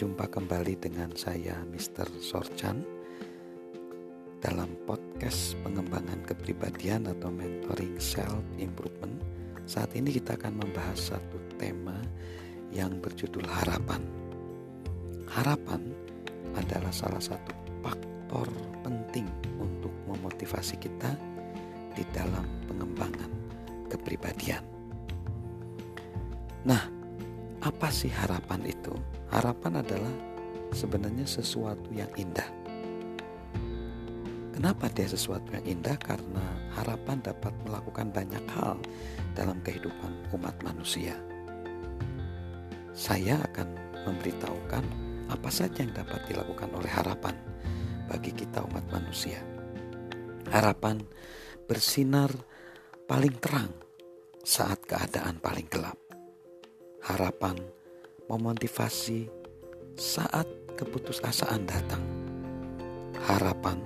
Jumpa kembali dengan saya Mr. Sorchan dalam podcast pengembangan kepribadian atau mentoring self improvement. Saat ini kita akan membahas satu tema yang berjudul harapan. Harapan adalah salah satu faktor penting untuk memotivasi kita di dalam pengembangan kepribadian. Nah, apa sih harapan itu? Harapan adalah sebenarnya sesuatu yang indah. Kenapa dia sesuatu yang indah? Karena harapan dapat melakukan banyak hal dalam kehidupan umat manusia. Saya akan memberitahukan apa saja yang dapat dilakukan oleh harapan bagi kita umat manusia. Harapan bersinar paling terang saat keadaan paling gelap harapan, memotivasi saat keputusasaan datang. Harapan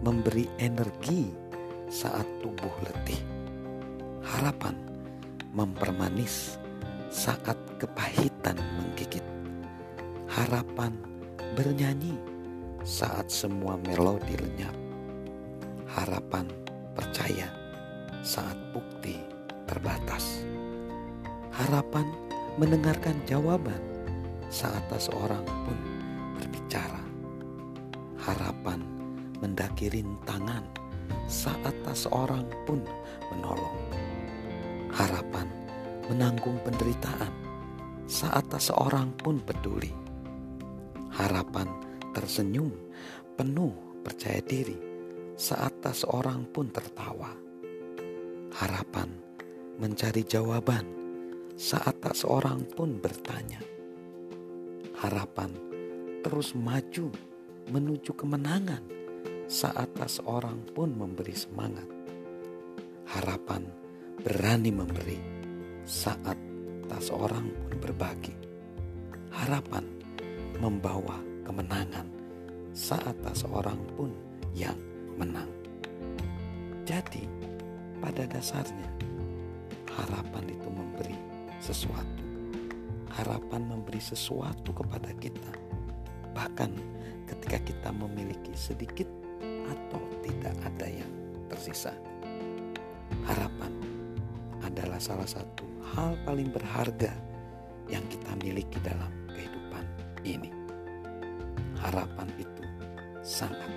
memberi energi saat tubuh letih. Harapan mempermanis saat kepahitan menggigit. Harapan bernyanyi saat semua melodi lenyap. Harapan percaya saat bukti terbatas. Harapan mendengarkan jawaban saat tak seorang pun berbicara. Harapan mendaki rintangan saat tak seorang pun menolong. Harapan menanggung penderitaan saat tak seorang pun peduli. Harapan tersenyum penuh percaya diri saat tak seorang pun tertawa. Harapan mencari jawaban saat tak seorang pun bertanya. Harapan terus maju menuju kemenangan saat tak seorang pun memberi semangat. Harapan berani memberi saat tak seorang pun berbagi. Harapan membawa kemenangan saat tak seorang pun yang menang. Jadi, pada dasarnya, harapan itu memberi sesuatu. Harapan memberi sesuatu kepada kita. Bahkan ketika kita memiliki sedikit atau tidak ada yang tersisa. Harapan adalah salah satu hal paling berharga yang kita miliki dalam kehidupan ini. Harapan itu sangat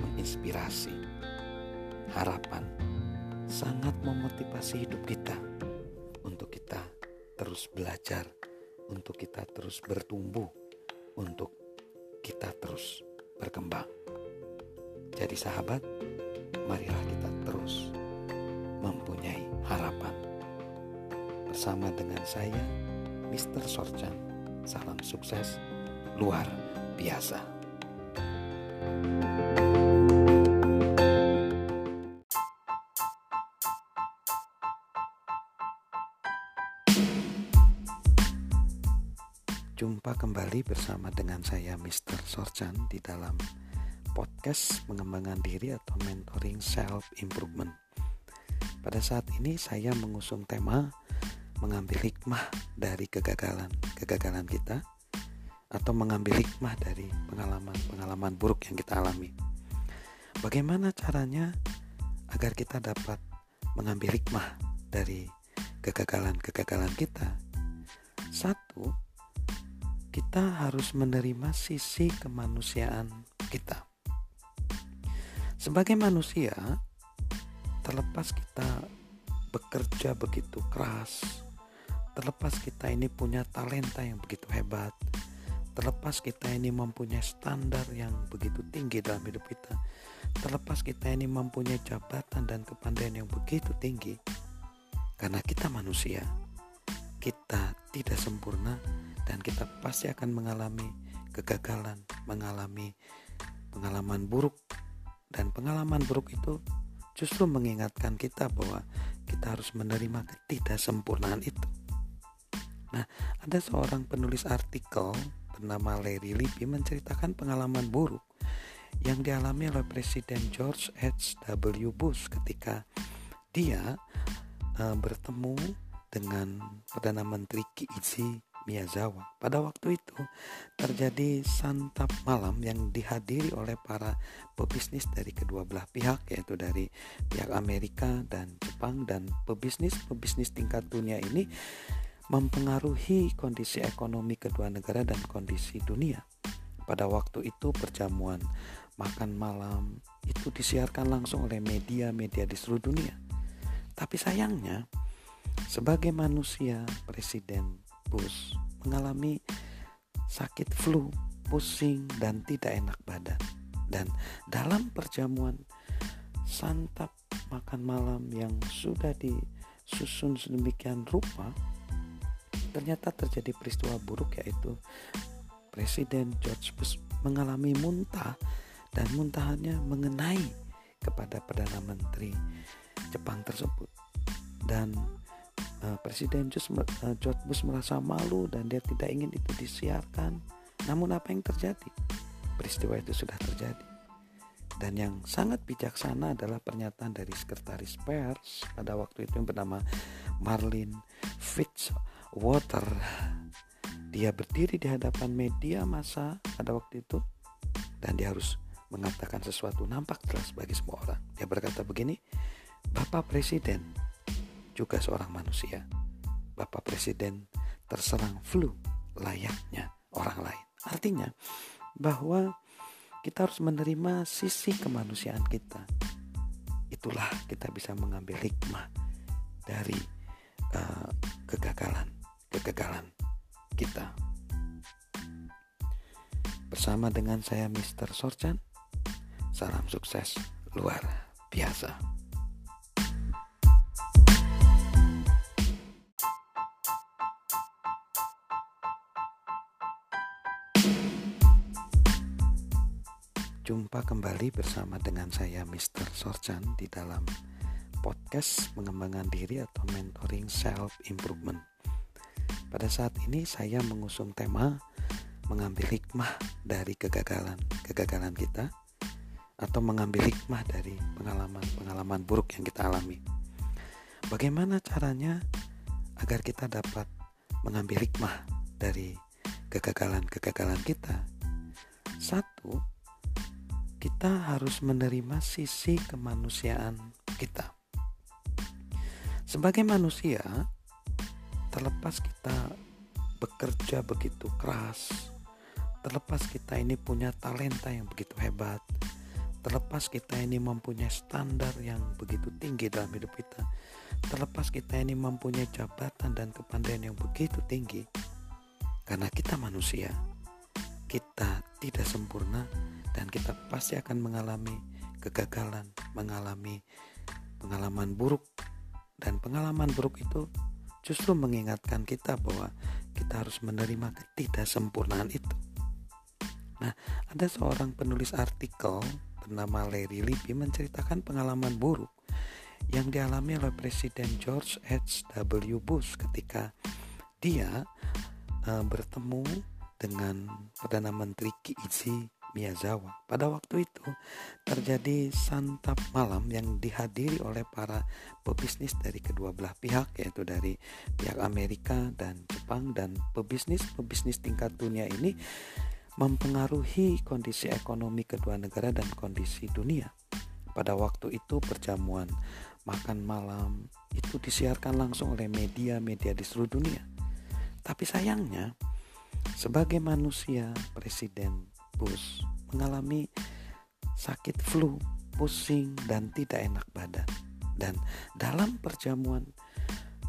menginspirasi. Harapan sangat memotivasi hidup kita untuk kita terus belajar, untuk kita terus bertumbuh, untuk kita terus berkembang. Jadi sahabat, marilah kita terus mempunyai harapan. Bersama dengan saya, Mr. Sorchan. Salam sukses luar biasa. Jumpa kembali bersama dengan saya Mr. Sorchan di dalam podcast pengembangan diri atau mentoring self improvement. Pada saat ini saya mengusung tema mengambil hikmah dari kegagalan-kegagalan kita atau mengambil hikmah dari pengalaman-pengalaman buruk yang kita alami. Bagaimana caranya agar kita dapat mengambil hikmah dari kegagalan-kegagalan kita? Satu, kita harus menerima sisi kemanusiaan kita. Sebagai manusia, terlepas kita bekerja begitu keras, terlepas kita ini punya talenta yang begitu hebat, terlepas kita ini mempunyai standar yang begitu tinggi dalam hidup kita, terlepas kita ini mempunyai jabatan dan kepandaian yang begitu tinggi, karena kita manusia, kita tidak sempurna dan kita pasti akan mengalami kegagalan, mengalami pengalaman buruk dan pengalaman buruk itu justru mengingatkan kita bahwa kita harus menerima ketidaksempurnaan itu. Nah, ada seorang penulis artikel bernama Larry Libby menceritakan pengalaman buruk yang dialami oleh Presiden George H.W. Bush ketika dia uh, bertemu dengan Perdana Menteri Kiichi Miyazawa. Pada waktu itu terjadi santap malam yang dihadiri oleh para pebisnis dari kedua belah pihak yaitu dari pihak Amerika dan Jepang dan pebisnis-pebisnis tingkat dunia ini mempengaruhi kondisi ekonomi kedua negara dan kondisi dunia. Pada waktu itu perjamuan makan malam itu disiarkan langsung oleh media-media di seluruh dunia. Tapi sayangnya sebagai manusia Presiden Bush mengalami sakit flu, pusing dan tidak enak badan. Dan dalam perjamuan santap makan malam yang sudah disusun sedemikian rupa, ternyata terjadi peristiwa buruk yaitu Presiden George Bush mengalami muntah dan muntahannya mengenai kepada Perdana Menteri Jepang tersebut dan uh, Presiden uh, George Bush merasa malu dan dia tidak ingin itu disiarkan. Namun apa yang terjadi? Peristiwa itu sudah terjadi. Dan yang sangat bijaksana adalah pernyataan dari sekretaris pers pada waktu itu yang bernama Marlin Fitz Water dia berdiri di hadapan media massa pada waktu itu dan dia harus mengatakan sesuatu nampak jelas bagi semua orang. Dia berkata begini, Bapak Presiden juga seorang manusia. Bapak Presiden terserang flu layaknya orang lain. Artinya bahwa kita harus menerima sisi kemanusiaan kita. Itulah kita bisa mengambil hikmah dari uh, kegagalan kegagalan kita. Bersama dengan saya Mr. Sorchan, salam sukses luar biasa. Jumpa kembali bersama dengan saya Mr. Sorchan di dalam podcast mengembangkan diri atau mentoring self improvement. Pada saat ini saya mengusung tema mengambil hikmah dari kegagalan-kegagalan kita atau mengambil hikmah dari pengalaman-pengalaman buruk yang kita alami. Bagaimana caranya agar kita dapat mengambil hikmah dari kegagalan-kegagalan kita? Satu, kita harus menerima sisi kemanusiaan kita. Sebagai manusia, terlepas kita bekerja begitu keras, terlepas kita ini punya talenta yang begitu hebat, terlepas kita ini mempunyai standar yang begitu tinggi dalam hidup kita, terlepas kita ini mempunyai jabatan dan kepandaian yang begitu tinggi, karena kita manusia, kita tidak sempurna dan kita pasti akan mengalami kegagalan, mengalami pengalaman buruk, dan pengalaman buruk itu justru mengingatkan kita bahwa kita harus menerima ketidaksempurnaan itu. Nah, ada seorang penulis artikel bernama Larry Libby menceritakan pengalaman buruk yang dialami oleh Presiden George H.W. Bush ketika dia uh, bertemu dengan Perdana Menteri Kiichi Miyazawa. Pada waktu itu terjadi santap malam yang dihadiri oleh para pebisnis dari kedua belah pihak yaitu dari pihak Amerika dan Jepang dan pebisnis-pebisnis tingkat dunia ini mempengaruhi kondisi ekonomi kedua negara dan kondisi dunia. Pada waktu itu perjamuan makan malam itu disiarkan langsung oleh media-media di seluruh dunia. Tapi sayangnya sebagai manusia Presiden Mengalami sakit flu, pusing dan tidak enak badan. Dan dalam perjamuan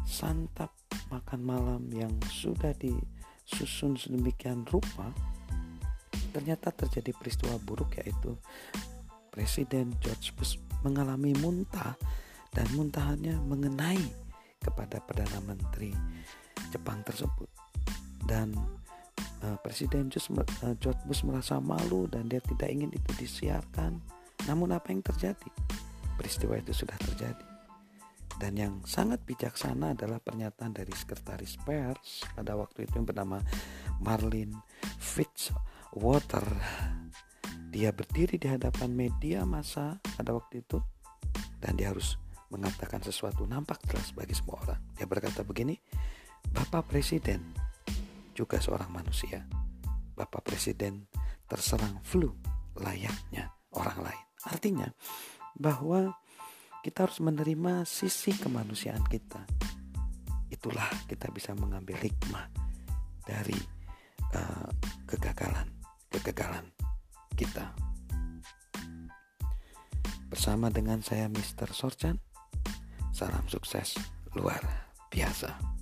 santap makan malam yang sudah disusun sedemikian rupa, ternyata terjadi peristiwa buruk yaitu Presiden George Bush mengalami muntah dan muntahannya mengenai kepada Perdana Menteri Jepang tersebut. Dan uh, Presiden uh, George Bush merasa malu dan dia tidak ingin itu disiarkan. Namun apa yang terjadi? Peristiwa itu sudah terjadi. Dan yang sangat bijaksana adalah pernyataan dari sekretaris pers pada waktu itu yang bernama Marlin Fitz Water. Dia berdiri di hadapan media massa pada waktu itu dan dia harus mengatakan sesuatu nampak jelas bagi semua orang. Dia berkata begini, Bapak Presiden juga seorang manusia. Bapak Presiden terserang flu layaknya orang lain. Artinya bahwa kita harus menerima sisi kemanusiaan kita. Itulah kita bisa mengambil hikmah dari uh, kegagalan, kegagalan kita. Bersama dengan saya Mr. Sorchan, salam sukses luar biasa.